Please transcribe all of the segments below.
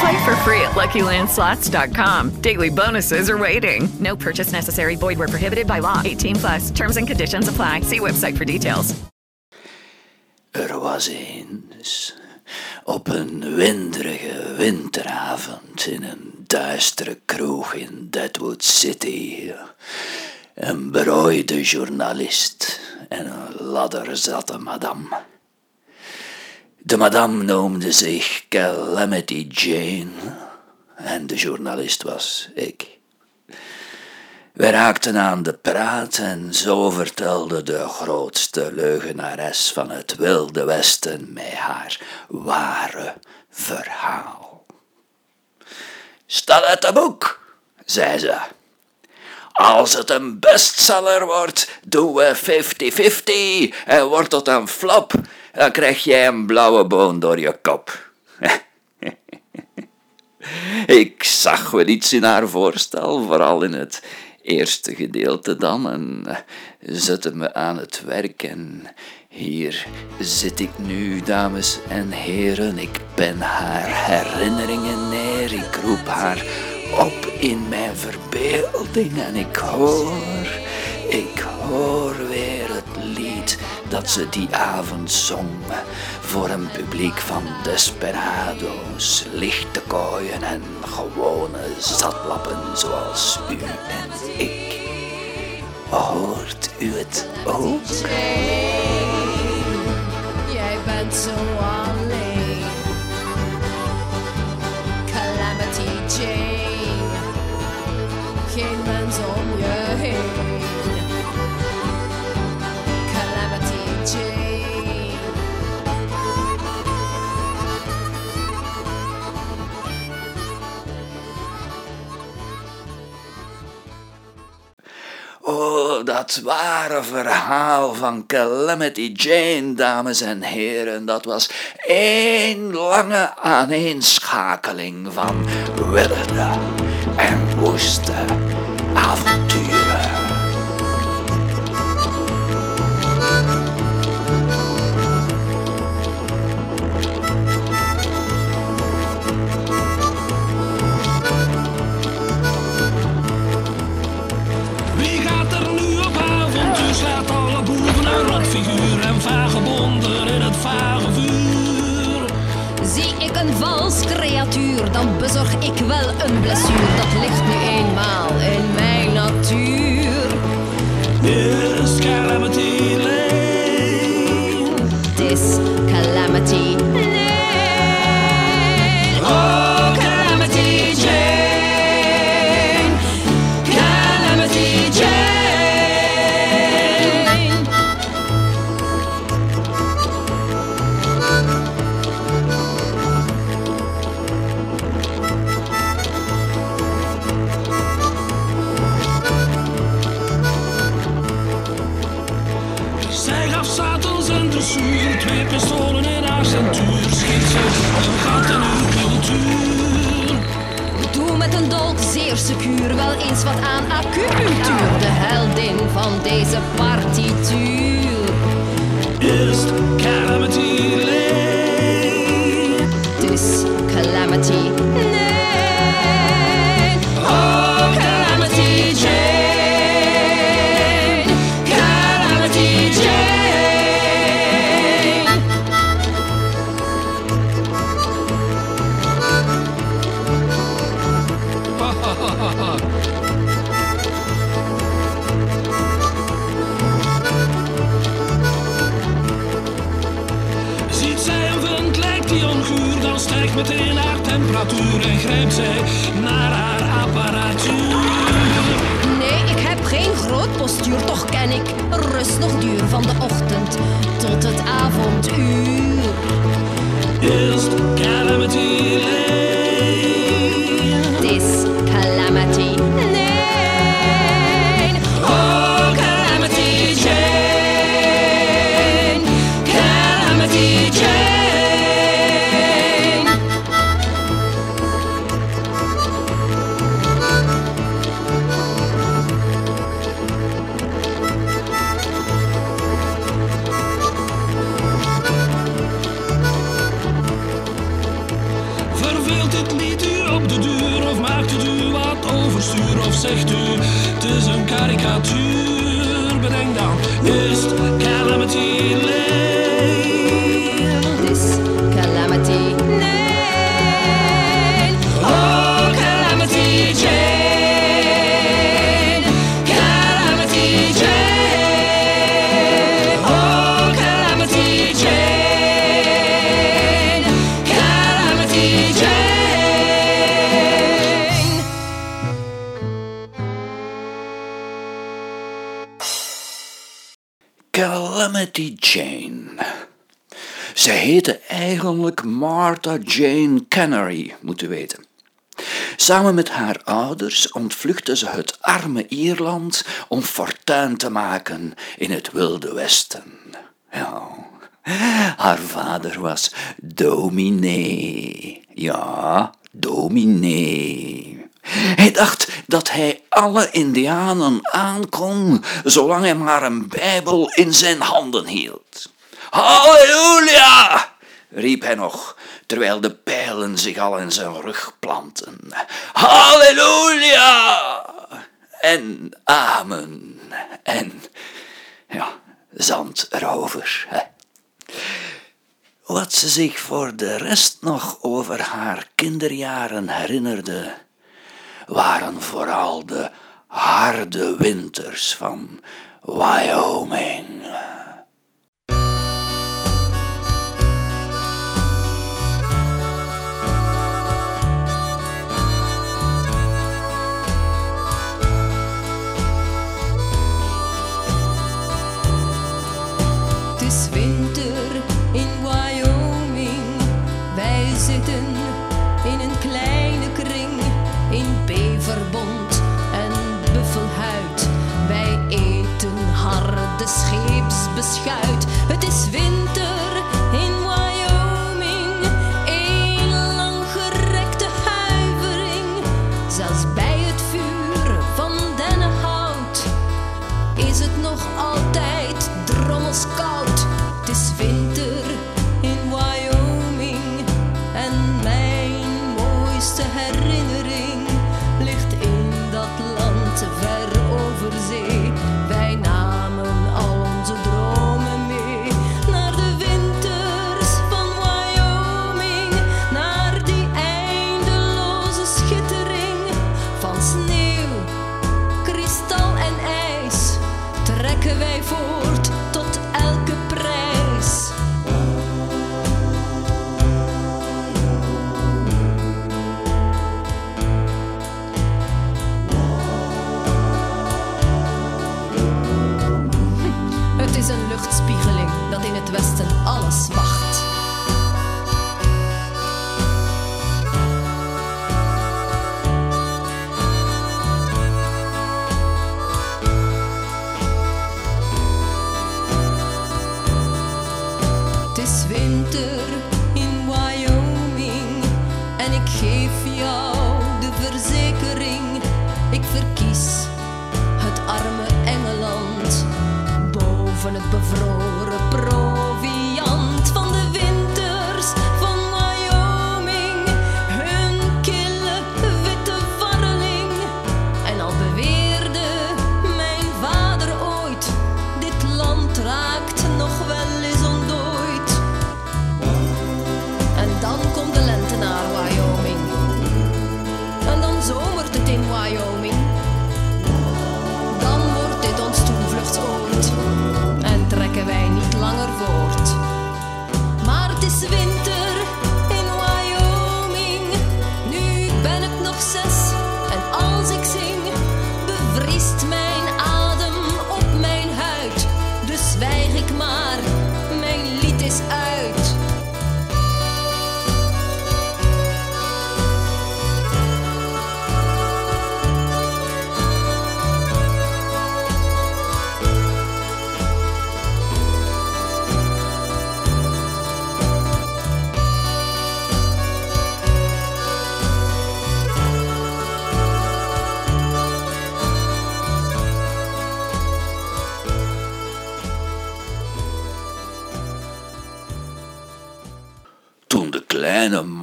Play for free at LuckyLandSlots.com. Daily bonuses are waiting. No purchase necessary. Void where prohibited by law. 18 plus. Terms and conditions apply. See website for details. Er was eens, op een winderige winteravond in een duistere kroeg in Deadwood City, een berooide journalist en een ladderzatte madame. De madame noemde zich Calamity Jane en de journalist was ik. We raakten aan de praat en zo vertelde de grootste leugenares van het Wilde Westen mij haar ware verhaal. Uit het boek, zei ze. Als het een bestseller wordt, doen we 50-50 en wordt het een flop, dan krijg jij een blauwe boon door je kop. Ik zag wel iets in haar voorstel, vooral in het eerste gedeelte dan, en zette me aan het werk. En hier zit ik nu, dames en heren. Ik ben haar herinneringen neer. Ik roep haar op in mijn verbeelding en ik hoor, ik hoor weer dat ze die avond zong voor een publiek van desperado's, lichte kooien en gewone zatlappen zoals u en ik. Hoort u het ook? Jij bent zo alleen. Calamity Jane. Dat ware verhaal van Calamity Jane, dames en heren, dat was één lange aaneenschakeling van wilde en woeste avonturen. Dan bezorg ik wel een blessuur. Dat ligt nu eenmaal in Martha Jane Canary moeten weten. Samen met haar ouders ontvluchtte ze het arme Ierland om fortuin te maken in het Wilde Westen. Ja. Haar vader was dominee. Ja, dominee. Hij dacht dat hij alle Indianen aankon, zolang hij maar een Bijbel in zijn handen hield. Halleluja! riep hij nog, terwijl de pijlen zich al in zijn rug planten. Halleluja! En amen. En ja, zand erover. Hè. Wat ze zich voor de rest nog over haar kinderjaren herinnerde, waren vooral de harde winters van Wyoming. is winter in Wyoming. Wij zitten in een kleine kring in beverbond en buffelhuid. Wij eten harde scheepsbeschuit. Het is winter.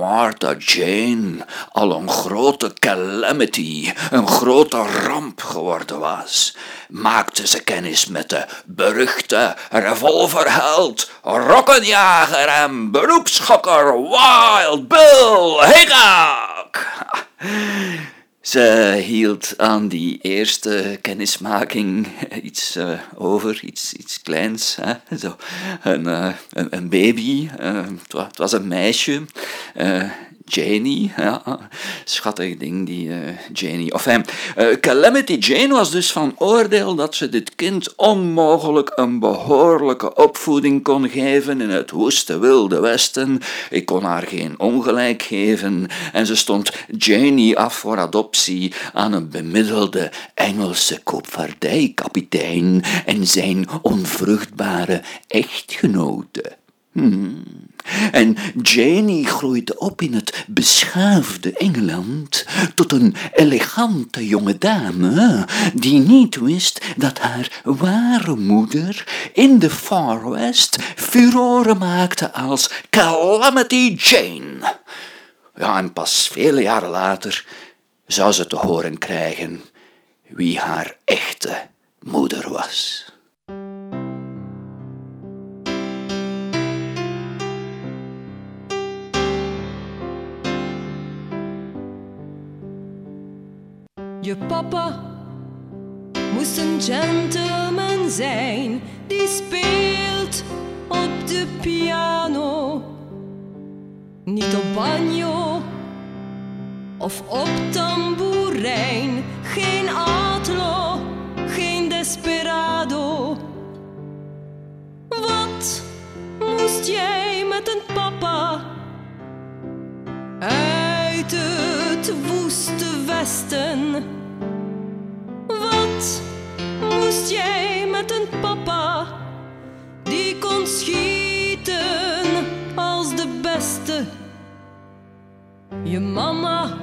Martha Jane al een grote calamity, een grote ramp geworden was, maakte ze kennis met de beruchte revolverheld, rokkenjager en beroepsschokker Wild Bill Hickok. Ze hield aan die eerste kennismaking iets uh, over, iets, iets kleins. Hè? Zo, een, uh, een, baby, het, was een meisje, Janie, ja, schattig ding, die uh, Janie. Of hem. Uh, Calamity Jane was dus van oordeel dat ze dit kind onmogelijk een behoorlijke opvoeding kon geven in het woeste wilde westen. Ik kon haar geen ongelijk geven en ze stond Janie af voor adoptie aan een bemiddelde Engelse koopvaardijkapitein en zijn onvruchtbare echtgenote. Hmm. En Janie groeide op in het beschaafde Engeland tot een elegante jonge dame die niet wist dat haar ware moeder in de Far West furoren maakte als Calamity Jane. Ja, en pas vele jaren later zou ze te horen krijgen wie haar echte moeder was. Papa moest een gentleman zijn die speelt op de piano. Niet op banjo of op tamboerijn, geen atlo, geen desperado. Wat moest jij met een papa uit het woeste westen? Moest jij met een papa die kon schieten als de beste? Je mama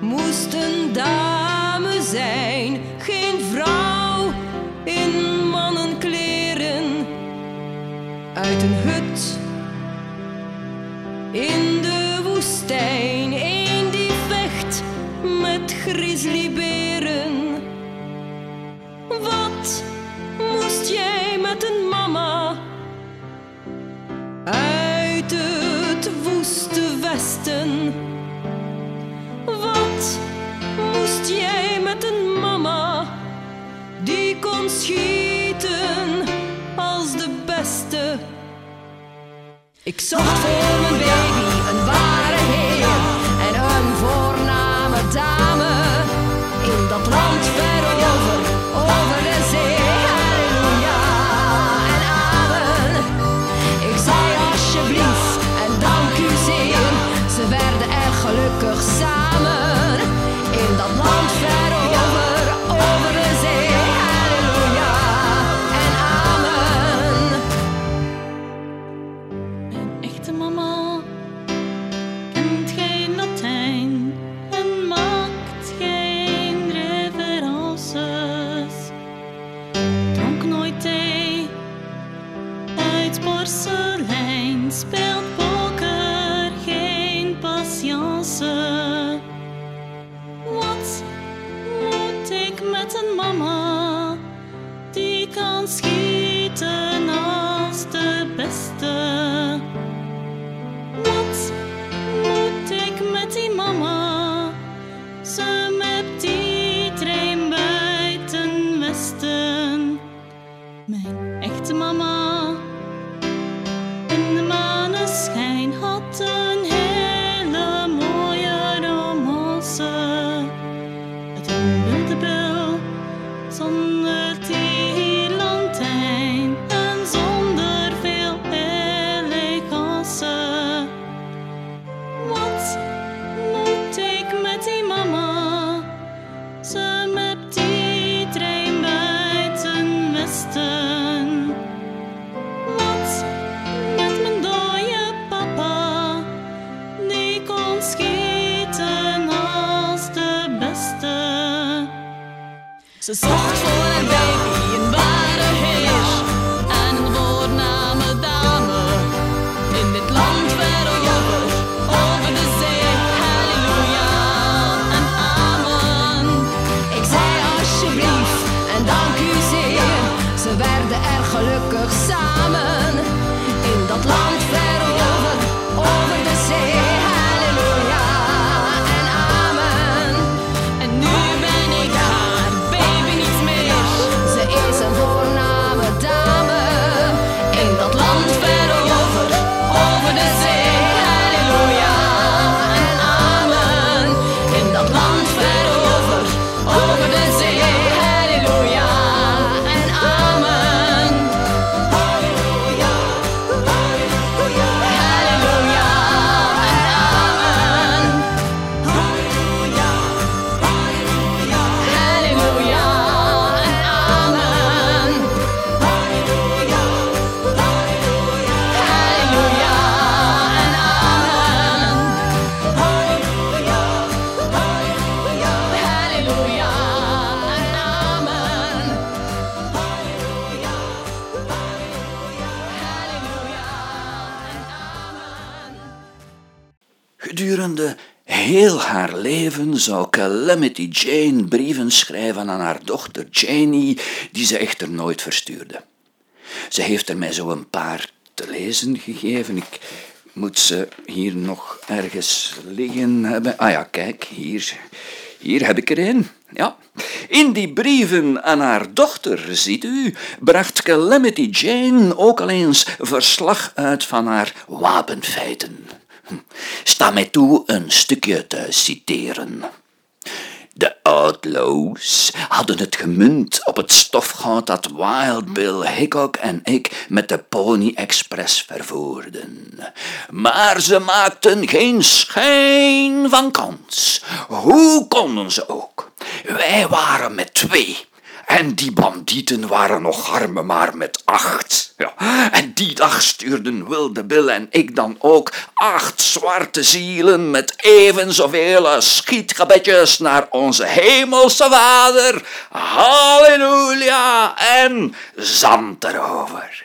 moest een dame zijn, geen vrouw in mannenkleren. Uit een hut in de woestijn, moest jij met een mama die kon schieten als de beste? Ik zocht voor mijn baby een ware heer en een voorname dame Calamity Jane brieven schrijven aan haar dochter Janie, die ze echter nooit verstuurde. Ze heeft er mij zo een paar te lezen gegeven. Ik moet ze hier nog ergens liggen hebben. Ah ja, kijk, hier, hier heb ik er een. Ja. In die brieven aan haar dochter, ziet u, bracht Calamity Jane ook al eens verslag uit van haar wapenfeiten. Hm. Sta mij toe een stukje te citeren. De outlaws hadden het gemunt op het stofgoud dat Wild Bill Hickok en ik met de Pony Express vervoerden. Maar ze maakten geen schijn van kans. Hoe konden ze ook? Wij waren met twee. En die bandieten waren nog arme maar met acht. Ja. En die dag stuurden Wilde Bill en ik dan ook acht zwarte zielen met even zoveel schietgebedjes naar onze hemelse vader. Halleluja en zand erover.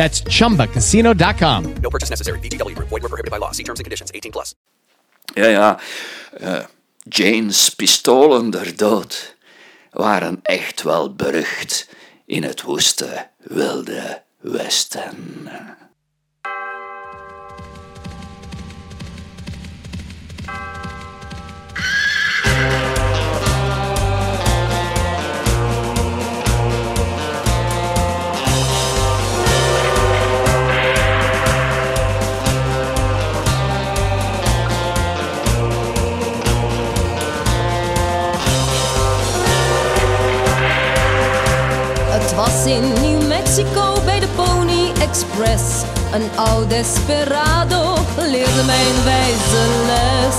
That's chumbacasino.com. No purchase necessary. VGW Group. Void were prohibited by law. See terms and conditions. 18 plus. Ja, ja. eh, Jane's pistolen der dood waren echt wel berucht in het woeste wilde westen. Express. Een oud desperado leerde mijn wijze les.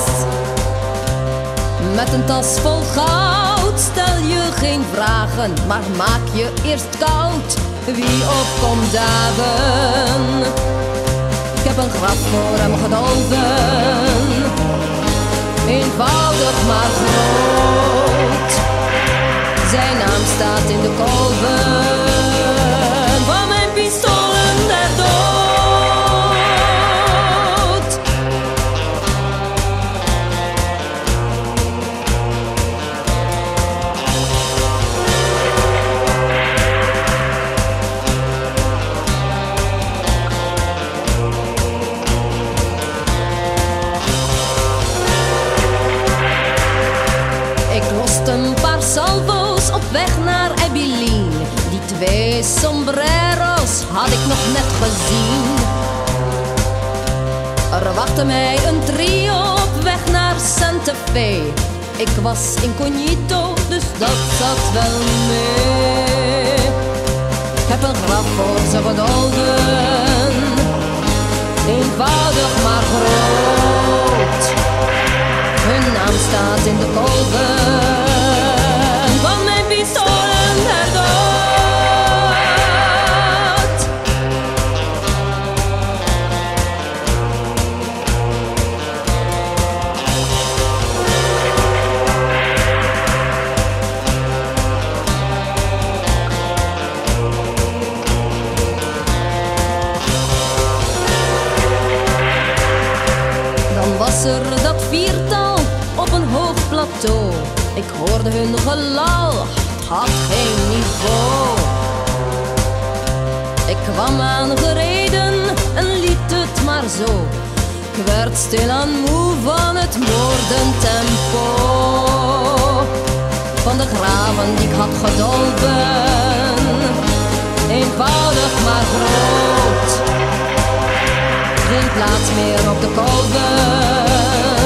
Met een tas vol goud stel je geen vragen, maar maak je eerst koud. Wie opkomt dagen? Ik heb een graf voor hem gedoven. Eenvoudig maar groot. Zijn naam staat in de kolven Ik was incognito, dus dat zat wel mee. Ik heb een graf voor ze gedoden. Eenvoudig maar groot. Hun naam staat in de kolven hun gelal, had geen niveau. Ik kwam aangereden en liet het maar zo. Ik werd stilaan moe van het moordentempo. Van de graven die ik had gedolven. Eenvoudig maar groot geen plaats meer op de kolven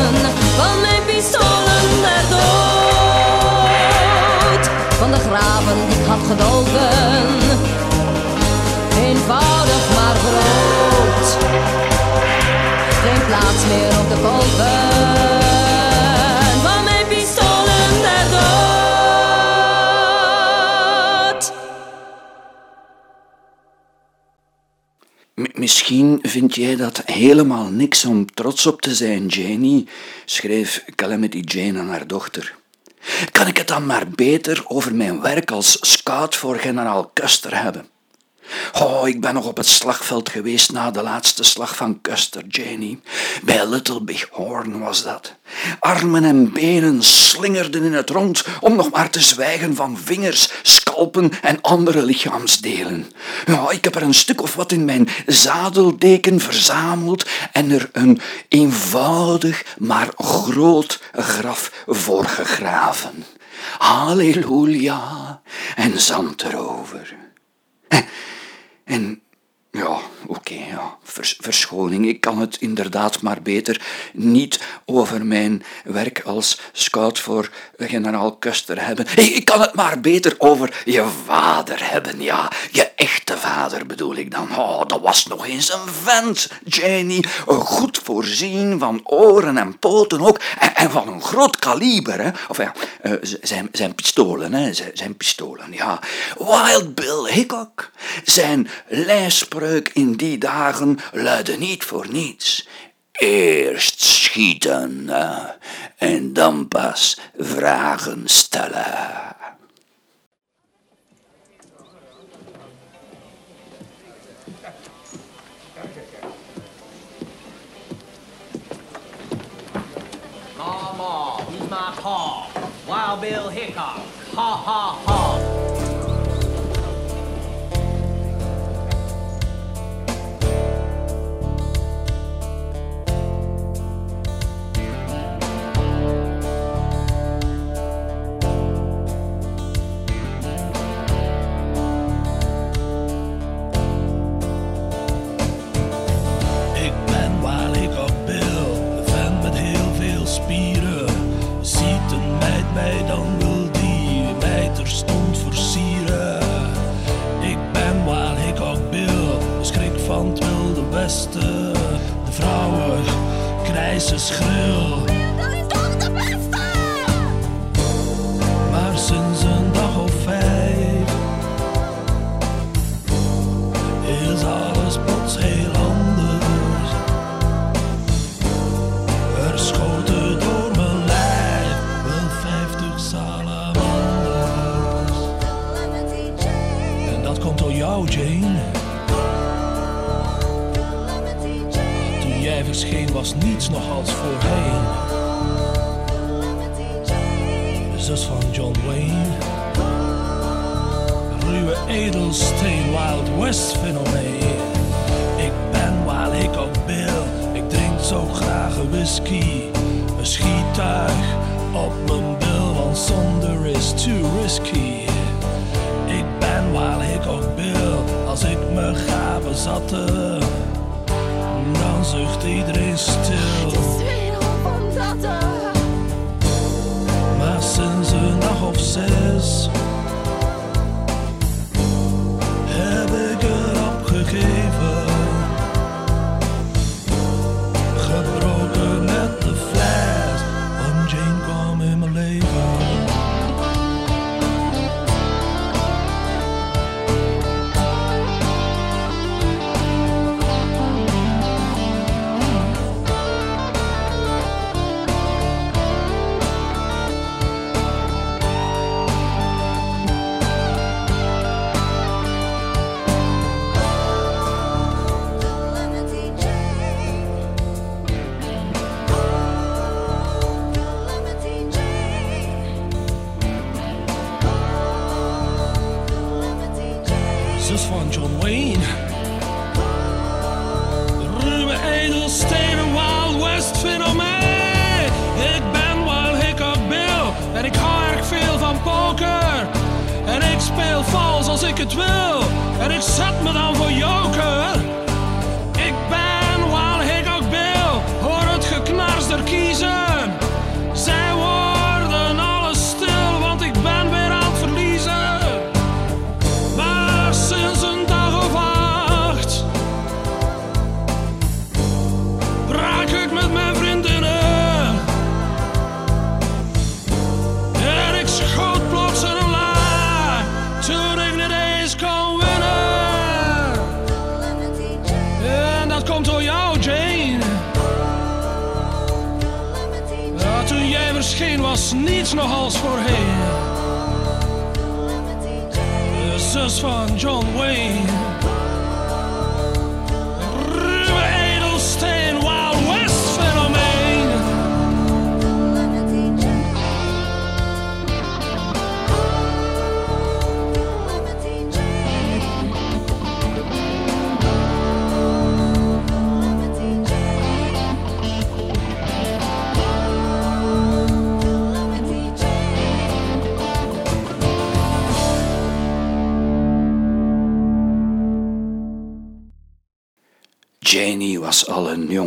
graven die ik had gedolven. Eenvoudig maar groot, geen plaats meer op de kolken van mijn pistolen der dood. Misschien vind jij dat helemaal niks om trots op te zijn, Jenny, schreef Calamity Jane aan haar dochter. Kan ik het dan maar beter over mijn werk als scout voor generaal Custer hebben? Oh, ik ben nog op het slagveld geweest na de laatste slag van Custer, Janie. Bij Little Big Horn was dat. Armen en benen slingerden in het rond, om nog maar te zwijgen van vingers, scalpen en andere lichaamsdelen. Ja, ik heb er een stuk of wat in mijn zadeldeken verzameld en er een eenvoudig maar groot graf voor gegraven. Halleluja en zand erover. En ja, oké, ja, vers- verschoning. Ik kan het inderdaad maar beter niet over mijn werk als scout voor generaal Custer hebben. Ik kan het maar beter over je vader hebben, ja. Je echte vader bedoel ik dan. Oh, dat was nog eens een vent, Janie. Goed voorzien van oren en poten ook. En, van een groot kaliber, hè. Of ja, eh, zijn, zijn pistolen, hè. Zijn pistolen, ja. Wild Bill Hickok. Zijn lijspreuk in die dagen luidde niet voor niets. Eerst schieten en dan pas vragen stellen. Mama, who's my paw? Wild Bill Hickok. Ha ha ha.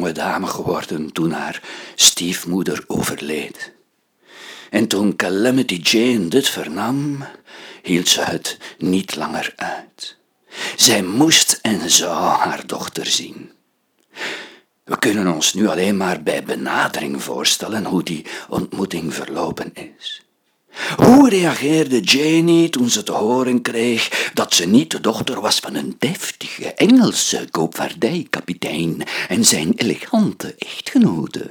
Jonge dame geworden toen haar stiefmoeder overleed. En toen Calamity Jane dit vernam, hield ze het niet langer uit. Zij moest en zou haar dochter zien. We kunnen ons nu alleen maar bij benadering voorstellen hoe die ontmoeting verlopen is. Hoe reageerde Janie toen ze te horen kreeg dat ze niet de dochter was van een deftige Engelse koopvaardijkapitein en zijn elegante echtgenote?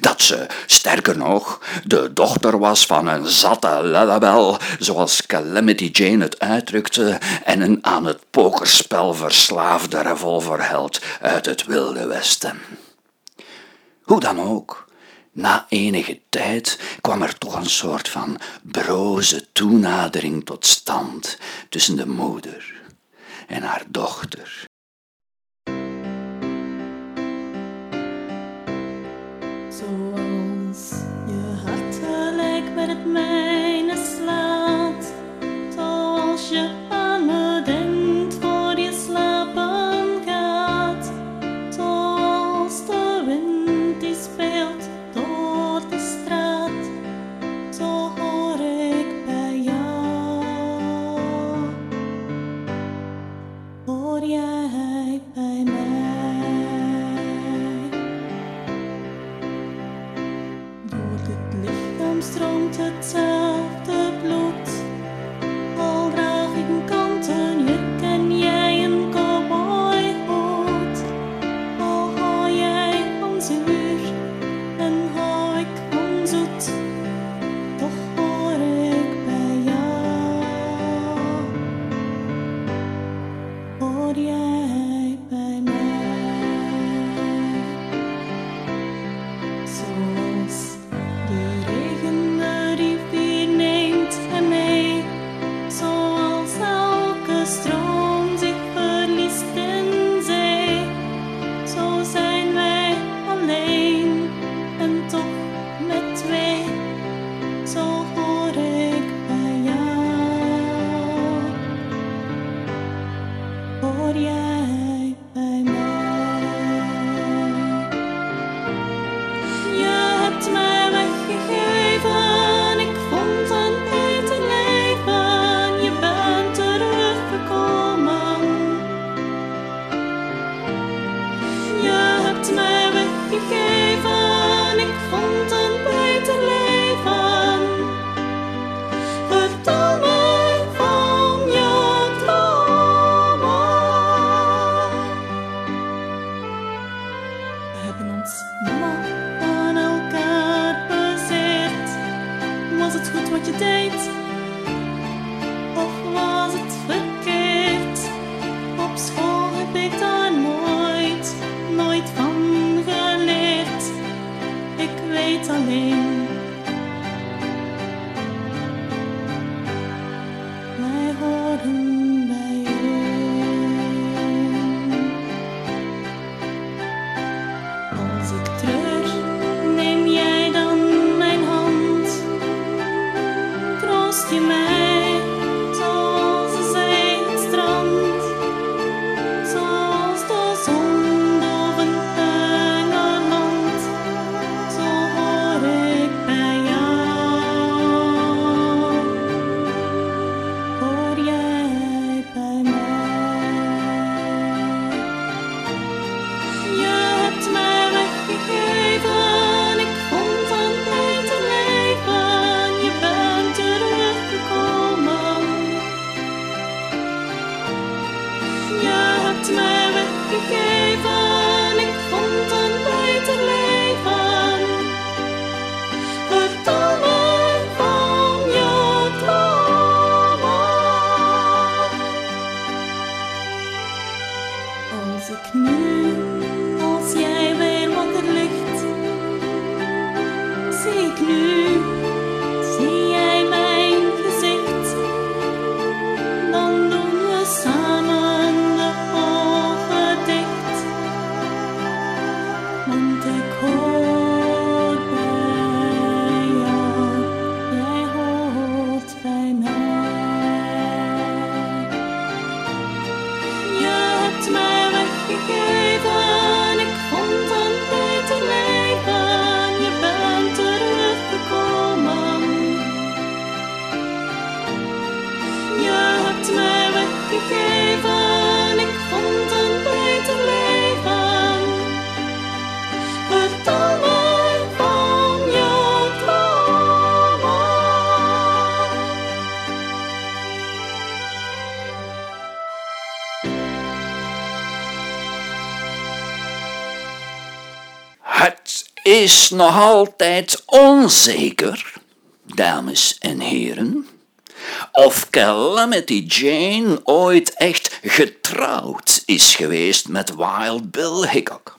Dat ze, sterker nog, de dochter was van een zatte lellebel, zoals Calamity Jane het uitdrukte, en een aan het pokerspel verslaafde revolverheld uit het Wilde Westen. Hoe dan ook, na enige tijd kwam er toch een soort van broze toenadering tot stand tussen de moeder en haar dochter. Zoals je hart gelijk met het mijne Zoals is nog altijd onzeker, dames en heren, of Calamity Jane ooit echt getrouwd is geweest met Wild Bill Hickok.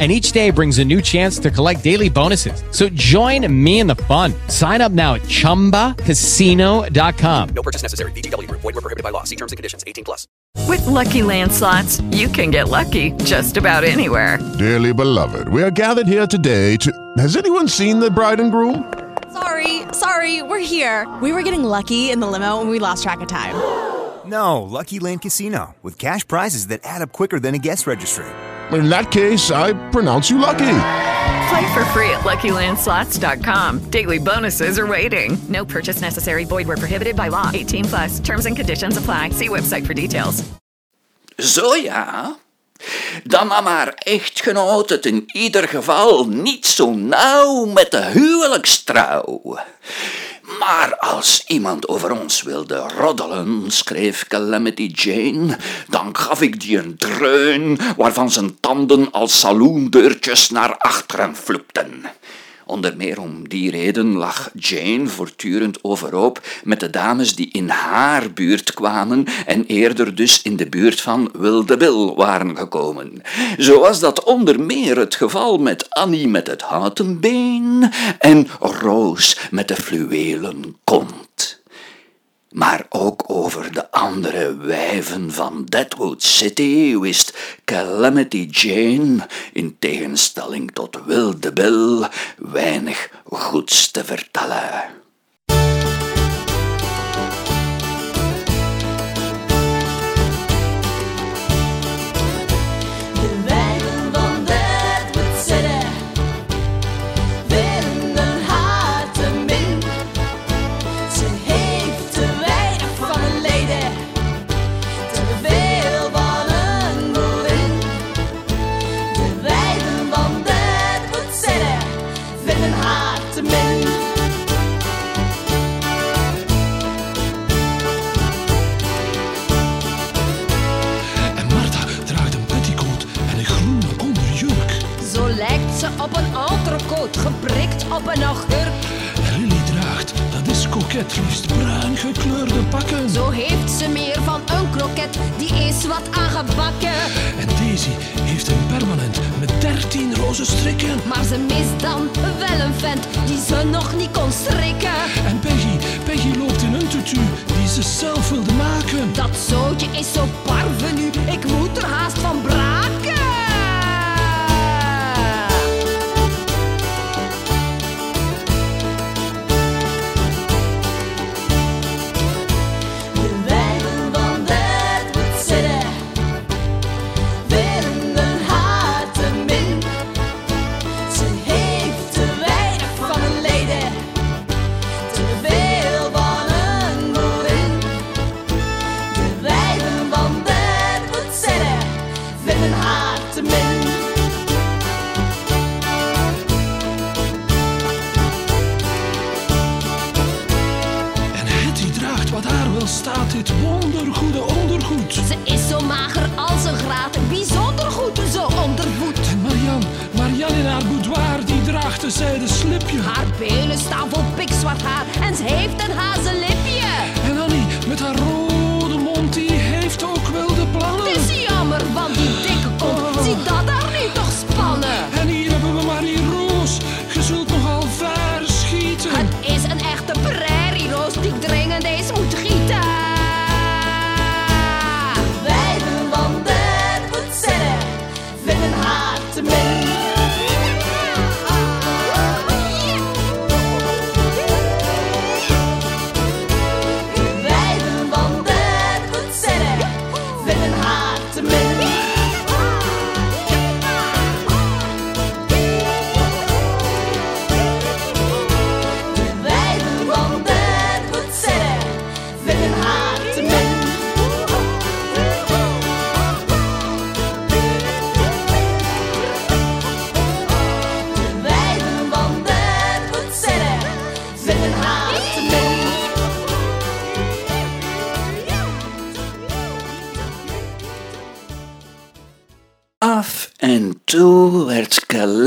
And each day brings a new chance to collect daily bonuses. So join me in the fun. Sign up now at chumbacasino.com. No purchase necessary. VGW Group. Void were prohibited by law. See terms and conditions. 18 plus. With Lucky Land slots, you can get lucky just about anywhere. Dearly beloved, we are gathered here today to. Has anyone seen the bride and groom? Sorry, sorry, we're here. We were getting lucky in the limo and we lost track of time. No, Lucky Land Casino, with cash prizes that add up quicker than a guest registry. In that case, I pronounce you lucky. Play for free at LuckyLandSlots.com. Daily bonuses are waiting. No purchase necessary. Void where prohibited by law. 18 plus. Terms and conditions apply. See website for details. Zo ja. Dan nam haar echtgenoot het in ieder geval niet zo nauw met de huwelijkstrouw. Maar als iemand over ons wilde roddelen, schreef Calamity Jane, dan gaf ik die een dreun waarvan zijn tanden als saloondeurtjes naar achteren flupten. Onder meer om die reden lag Jane voortdurend overhoop met de dames die in haar buurt kwamen en eerder dus in de buurt van Wilde Bill waren gekomen. Zo was dat onder meer het geval met Annie met het houten been en Roos met de fluwelen kont. Maar ook over de andere wijven van Deadwood City wist Calamity Jane, in tegenstelling tot Wilde Bill, weinig goeds te vertellen.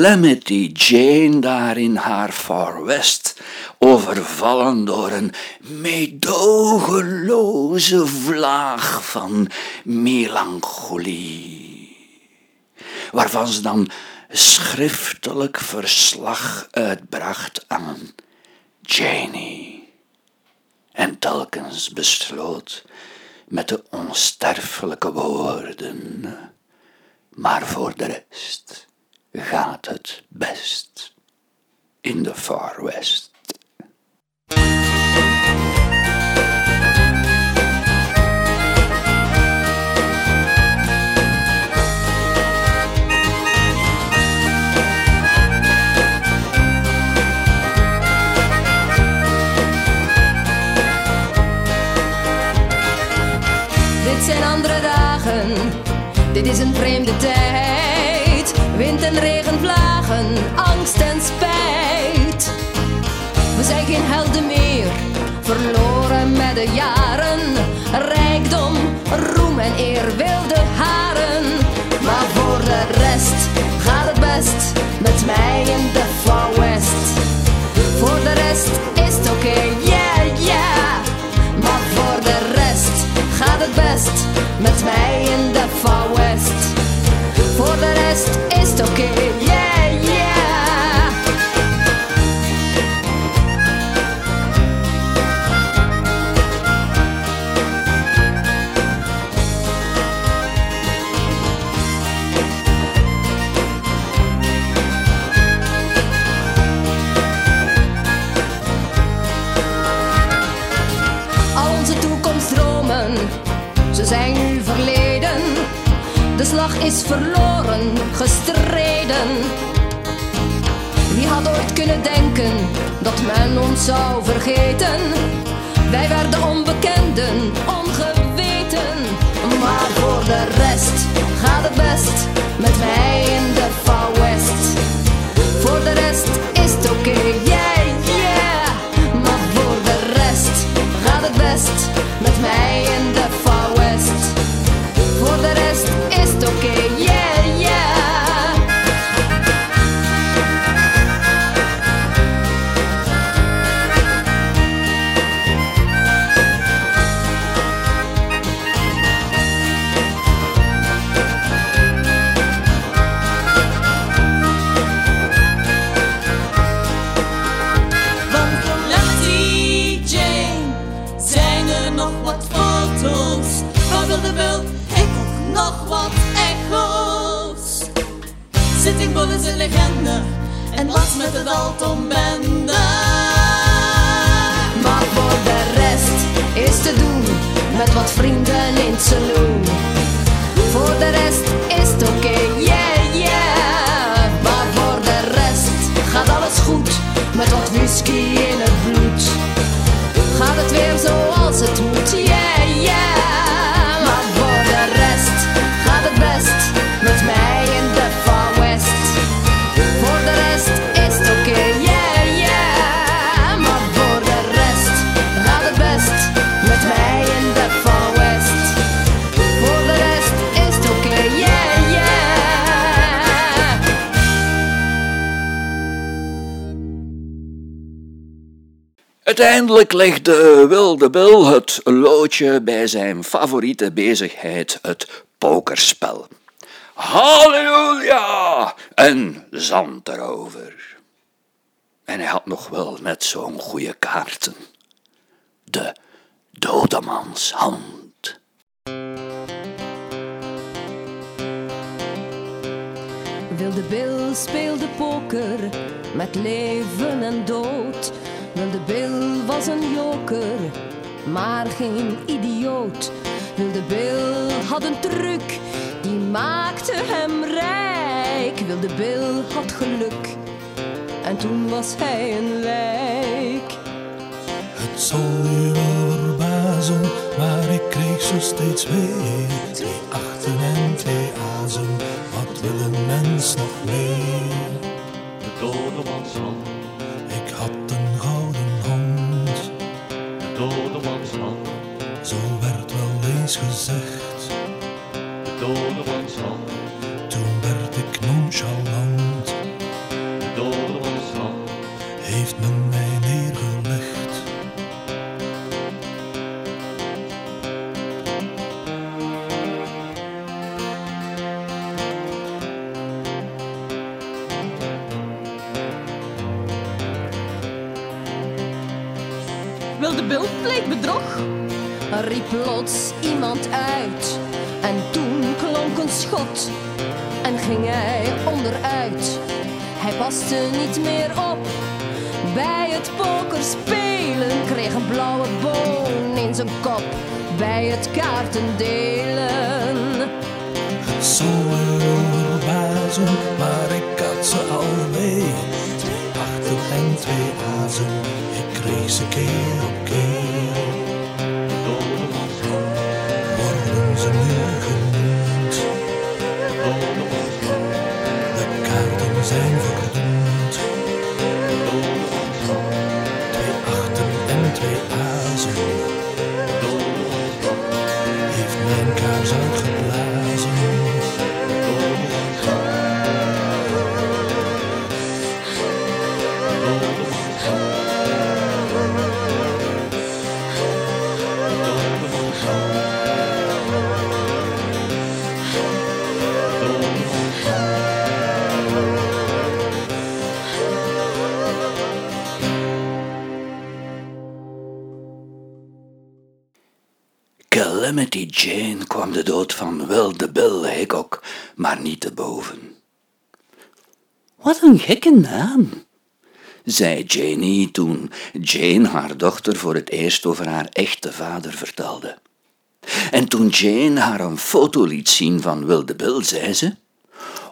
Calamity Jane daar in haar Far West overvallen door een meedogenloze vlaag van melancholie, waarvan ze dan schriftelijk verslag uitbracht aan Janie en telkens besloot met de onsterfelijke woorden. Maar voor de rest gaat het best in de Far West. Dit zijn andere dagen, dit is een vreemde tijd. Wind en regen, vlagen, angst en spijt. We zijn geen helden meer, verloren met de jaren. Rijkdom, roem en eer, wilde haren. Maar voor de rest gaat het best met mij in de Far West. Voor de rest is het oké, yeah, yeah. Maar voor de rest gaat het best met mij in de Far West. Voor de rest is is verloren, gestreden. Wie had ooit kunnen denken dat men ons zou vergeten? Wij werden onbekenden, ongeweten. Maar voor de rest gaat het best met mij in wat vrienden in het. Voor de rest is Uiteindelijk legde Wilde Bill het loodje bij zijn favoriete bezigheid, het pokerspel. Halleluja! En zand erover. En hij had nog wel net zo'n goede kaarten. De dodemans hand. Wilde Bill speelde poker met leven en dood. Wilde Bill was een joker, maar geen idioot. Wilde Bill had een truc, die maakte hem rijk. Wilde Bill had geluk, en toen was hij een lijk. Het zal u wel verbazen, maar ik kreeg zo steeds weer twee achten en twee azen. Wat wil een mens nog meer? De dodemansland. Ik eens gezegd. De toren van land Toen werd ik nonchalant. De dood van zand. Heeft men mij neergelegd. Wilde beeld pleegt bedrog. Riep plots iemand uit. En toen klonk een schot. En ging hij onderuit. Hij paste niet meer op. Bij het pokerspelen kreeg een blauwe boon in zijn kop. Bij het kaartendelen. Zou erover bazen, maar ik had ze al mee. Twee achten en twee azen, ik kreeg ze keer op keer. Kwam de dood van Wilde Bill Hickok maar niet te boven. Wat een gekke naam, zei Janie toen Jane haar dochter voor het eerst over haar echte vader vertelde. En toen Jane haar een foto liet zien van Wilde Bill, zei ze...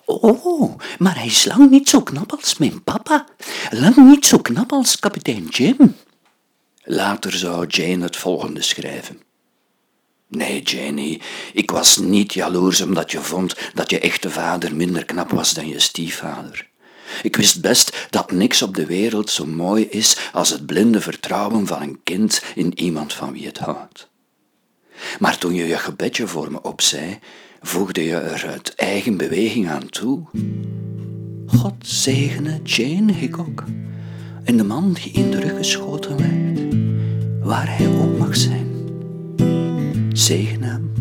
Oh, maar hij is lang niet zo knap als mijn papa. Lang niet zo knap als kapitein Jim. Later zou Jane het volgende schrijven. Nee, Janie, ik was niet jaloers omdat je vond dat je echte vader minder knap was dan je stiefvader. Ik wist best dat niks op de wereld zo mooi is als het blinde vertrouwen van een kind in iemand van wie het houdt. Maar toen je je gebedje voor me opzei, voegde je er uit eigen beweging aan toe. God zegene Jane Hickok en de man die in de rug geschoten werd, waar hij ook mag zijn. Zegen hem,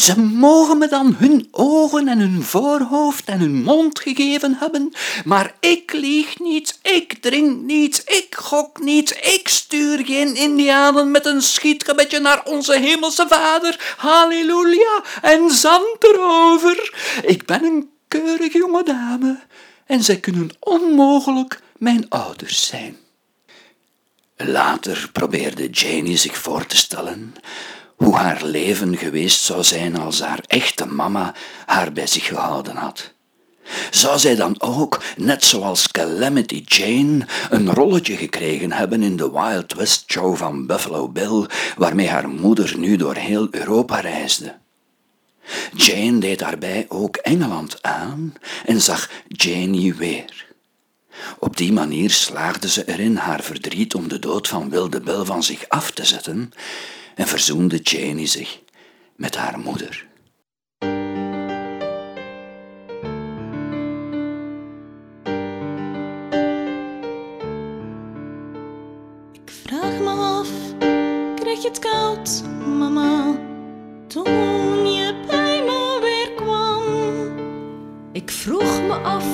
Ze mogen me dan hun ogen en hun voorhoofd en hun mond gegeven hebben, maar ik lieg niet, ik drink niet, ik gok niet, ik stuur geen indianen met een schietgebedje naar onze hemelse vader, halleluja, en zand erover. Ik ben een keurige jonge dame en zij kunnen onmogelijk mijn ouders zijn. Later probeerde Janie zich voor te stellen hoe haar leven geweest zou zijn als haar echte mama haar bij zich gehouden had. Zou zij dan ook, net zoals Calamity Jane, een rolletje gekregen hebben in de Wild West Show van Buffalo Bill, waarmee haar moeder nu door heel Europa reisde? Jane deed daarbij ook Engeland aan en zag Janie weer. Op die manier slaagde ze erin haar verdriet om de dood van Wilde Bill van zich af te zetten en verzoende Janie zich met haar moeder. Ik vraag me af, krijg je het koud, mama, toen je bij me weer kwam? Ik vroeg me af,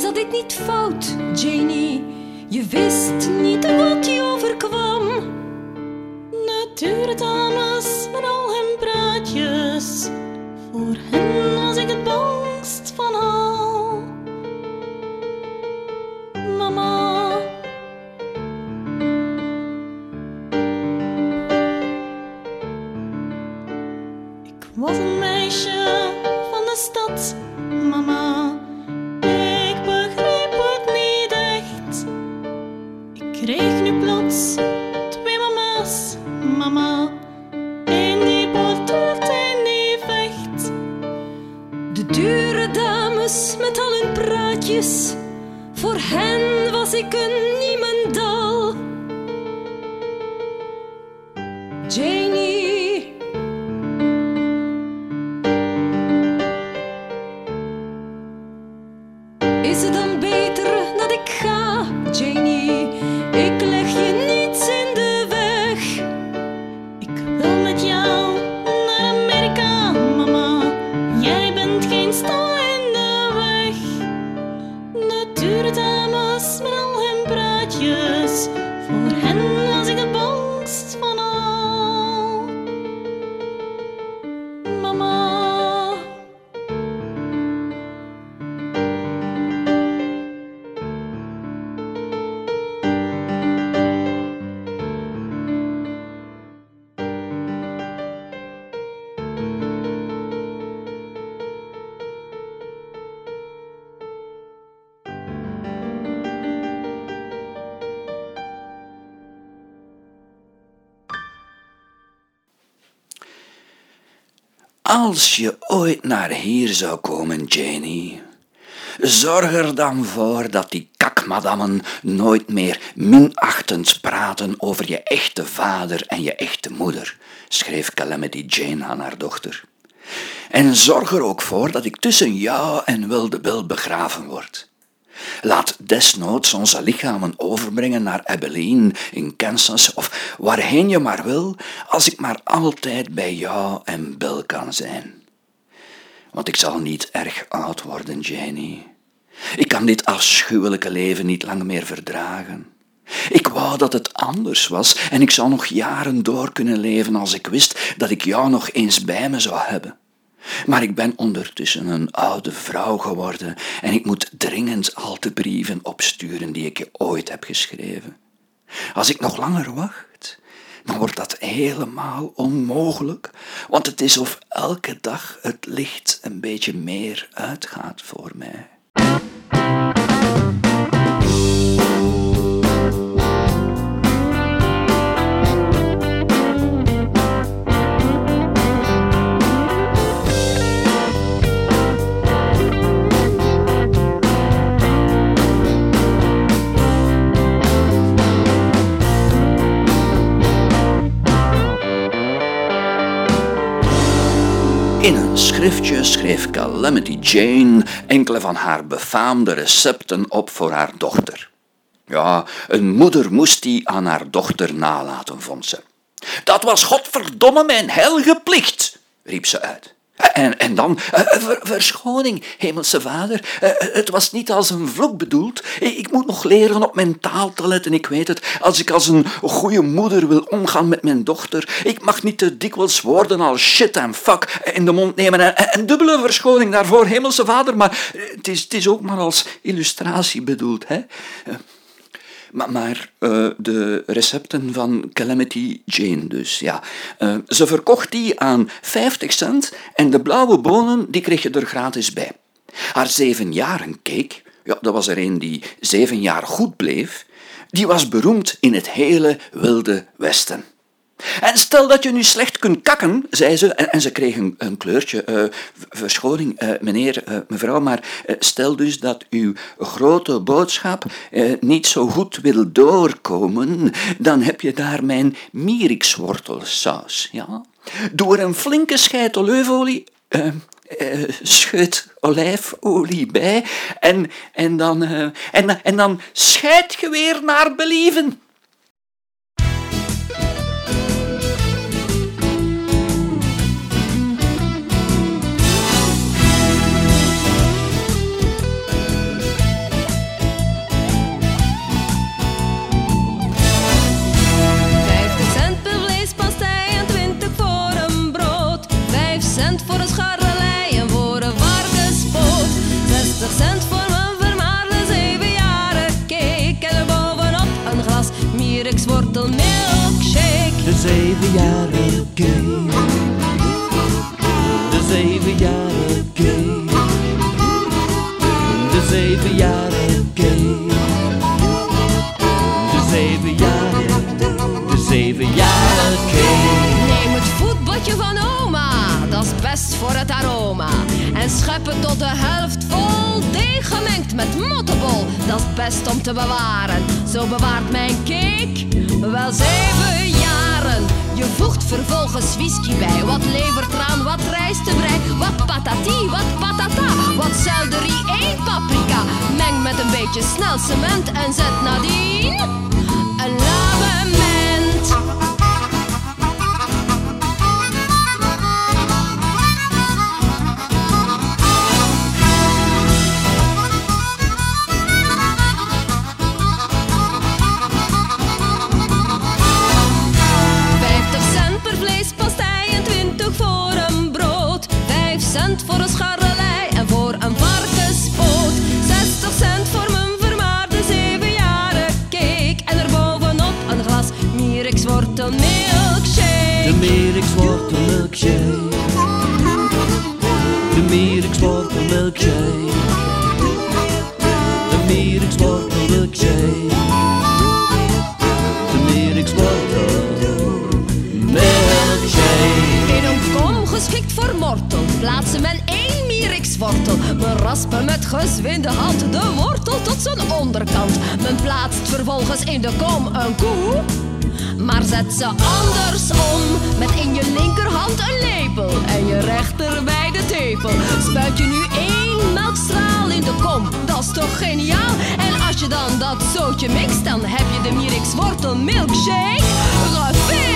zat dit niet fout, Janie? Je wist niet wat je overkwam. Nature dames Als je ooit naar hier zou komen, Janie, zorg er dan voor dat die kakmadammen nooit meer minachtend praten over je echte vader en je echte moeder, schreef Calamity Jane aan haar dochter. En zorg er ook voor dat ik tussen jou en Wilde Bill begraven word. Laat desnoods onze lichamen overbrengen naar Abilene in Kansas of waarheen je maar wil, als ik maar altijd bij jou en Bill kan zijn. Want ik zal niet erg oud worden, Janie. Ik kan dit afschuwelijke leven niet lang meer verdragen. Ik wou dat het anders was en ik zou nog jaren door kunnen leven als ik wist dat ik jou nog eens bij me zou hebben. Maar ik ben ondertussen een oude vrouw geworden en ik moet dringend al de brieven opsturen die ik je ooit heb geschreven. Als ik nog langer wacht, dan wordt dat helemaal onmogelijk, want het is of elke dag het licht een beetje meer uitgaat voor mij. In een schriftje schreef Calamity Jane enkele van haar befaamde recepten op voor haar dochter. Ja, een moeder moest die aan haar dochter nalaten, vond ze. Dat was godverdomme mijn heilige plicht, riep ze uit. En, en dan, eh, ver- verschoning, hemelse vader, eh, het was niet als een vloek bedoeld. Ik moet nog leren op mijn taal te letten, ik weet het. Als ik als een goede moeder wil omgaan met mijn dochter, ik mag niet te dikwijls woorden als shit en fuck in de mond nemen. En, en, en dubbele verschoning daarvoor, hemelse vader, maar het is, het is ook maar als illustratie bedoeld, hè. Maar, maar eh, de recepten van Calamity Jane dus, ja. Eh, ze verkocht die aan 50 cent en de blauwe bonen die kreeg je er gratis bij. Haar zevenjaren cake, ja, dat was er een die zeven jaar goed bleef, die was beroemd in het hele Wilde Westen. En stel dat je nu slecht kunt kakken, zei ze, en, en ze kreeg een, kleurtje. eh, verschoning, eh, meneer, eh, mevrouw, maar stel dus dat uw grote boodschap niet zo goed wil doorkomen, dan heb je daar mijn mierikswortelsaus, ja? Doe er een flinke scheid olijfolie, eh, scheut olijfolie bij, en, en, dan, eh, en, en dan scheid je weer naar believen. Milkshake. De zeven jaren gay. De zeven jaren gay. De zeven jaren gay. De zeven jaren. De zeven jaren gay. Neem het voetbadje van oma, dat is best voor het aroma. En schep het tot de helft vol, deeg gemengd met mottenbol. Dat is best om te bewaren, zo bewaart mijn cake wel zeven jaren. Je voegt vervolgens whisky bij, wat levertraan, wat rijstebrei, wat patati, wat patata, wat selderie, één paprika. Meng met een beetje snel cement en zet nadien een lavement. Maar zet ze andersom met in je linkerhand een lepel en je rechter bij de tepel. Spuit je nu één melkstraal in de kom, dat is toch geniaal? En als je dan dat zootje mixt, dan heb je de mierikswortel milkshake gefixt.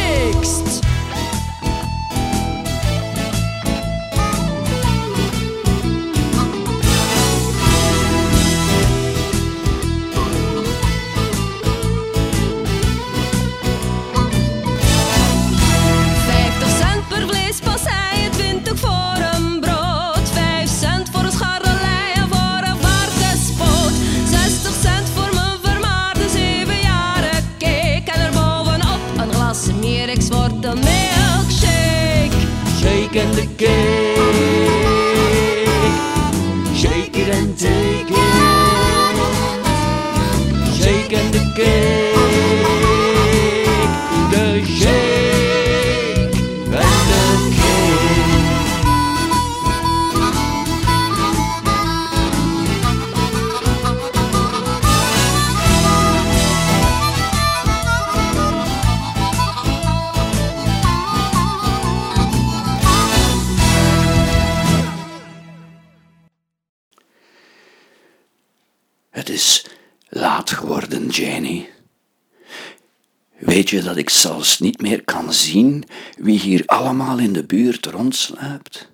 Zelfs niet meer kan zien wie hier allemaal in de buurt rondsluipt?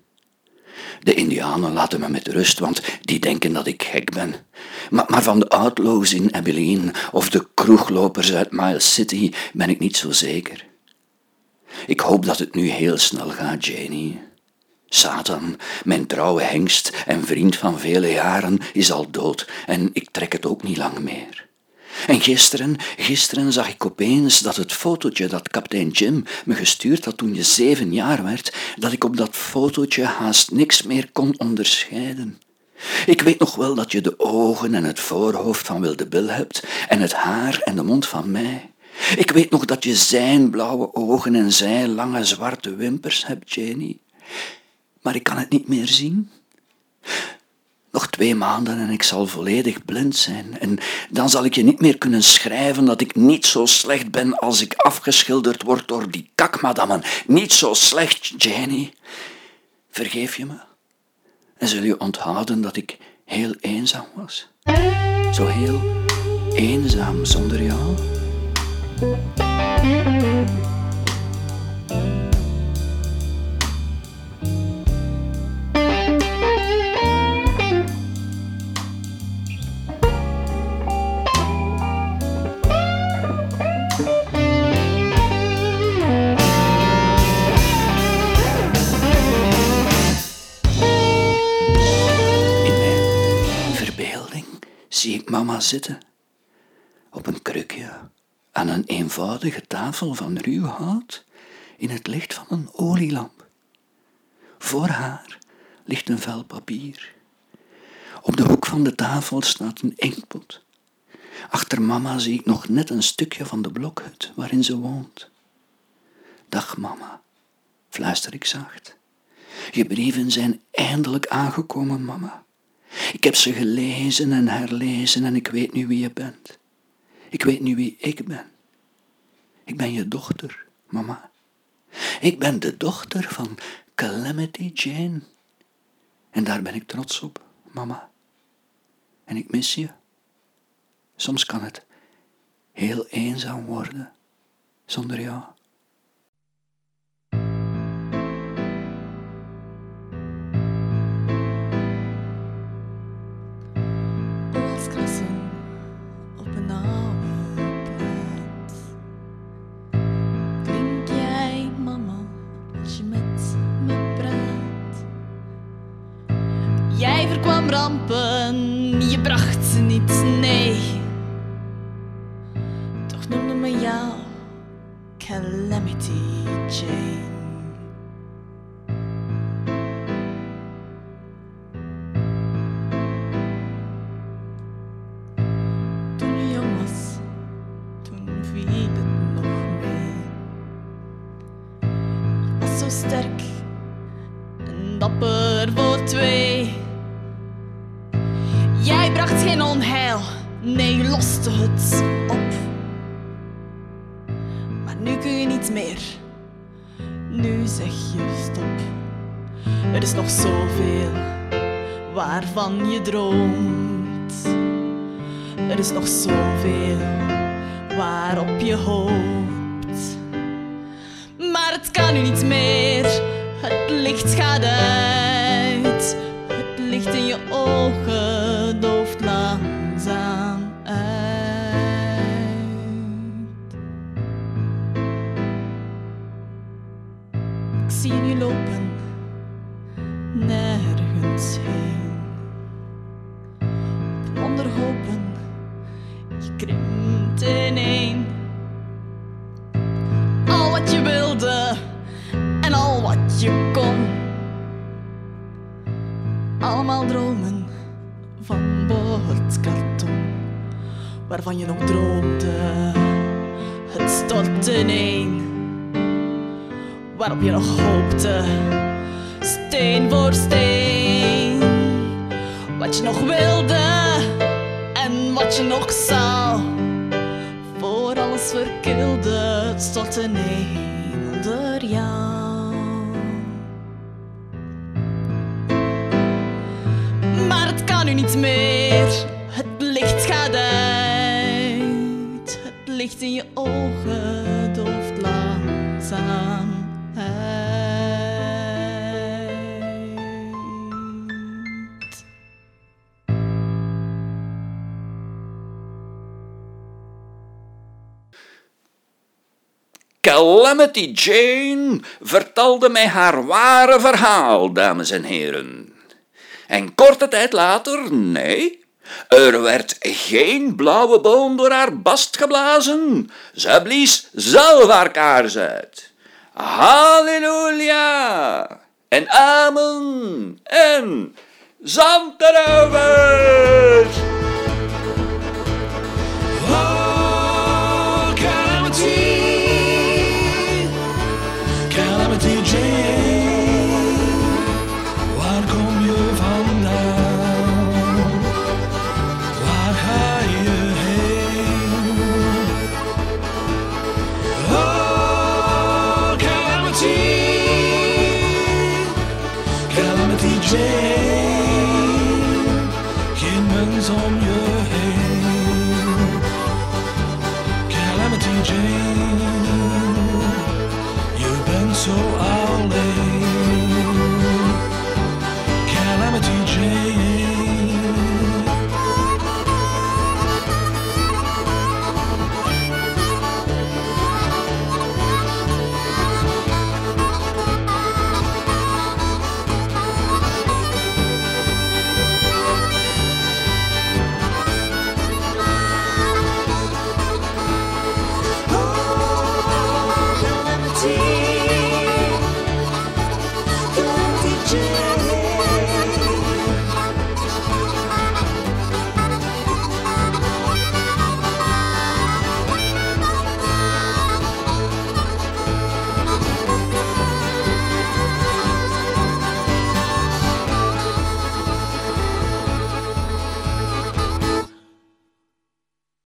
De Indianen laten me met rust, want die denken dat ik gek ben. Maar, van de outlaws in Abilene of de kroeglopers uit Miles City ben ik niet zo zeker. Ik hoop dat het nu heel snel gaat, Janie. Satan, mijn trouwe hengst en vriend van vele jaren, is al dood en ik trek het ook niet lang meer. En gisteren, gisteren zag ik opeens dat het fotootje dat kapitein Jim me gestuurd had toen je zeven jaar werd, dat ik op dat fotootje haast niks meer kon onderscheiden. Ik weet nog wel dat je de ogen en het voorhoofd van Wilde Bill hebt en het haar en de mond van mij. Ik weet nog dat je zijn blauwe ogen en zijn lange zwarte wimpers hebt, Janie. Maar ik kan het niet meer zien. Nog twee maanden en ik zal volledig blind zijn. En dan zal ik je niet meer kunnen schrijven dat ik niet zo slecht ben als ik afgeschilderd word door die kakmadammen. Niet zo slecht, Janie. Vergeef je me? En zul je onthouden dat ik heel eenzaam was? Zo heel eenzaam zonder jou? Zitten op een krukje aan een eenvoudige tafel van ruw hout in het licht van een olielamp. Voor haar ligt een vel papier. Op de hoek van de tafel staat een inkpot. Achter mama zie ik nog net een stukje van de blokhut waarin ze woont. Dag mama, fluister ik zacht. Je brieven zijn eindelijk aangekomen, mama. Ik heb ze gelezen en herlezen en ik weet nu wie je bent. Ik weet nu wie ik ben. Ik ben je dochter, mama. Ik ben de dochter van Calamity Jane. En daar ben ik trots op, mama. En ik mis je. Soms kan het heel eenzaam worden zonder jou. Verkwam rampen, je bracht ze niet, nee. Toch noemde men jou Calamity Nee, je loste het op. Maar nu kun je niet meer. Nu zeg je stop. Er is nog zoveel waarvan je droomt. Er is nog zoveel waarop je hoopt. Maar het kan nu niet meer. Het licht gaat uit. Het licht in je ogen waarop je nog hoopte. Steen voor steen, wat je nog wilde en wat je nog zou. Voor alles verkilde, het stort Calamity Jane vertelde mij haar ware verhaal, dames en heren. En korte tijd later, nee, er werd geen blauwe boom door haar bast geblazen. Ze blies zelf haar kaars uit. Halleluja! En amen! En zand erover!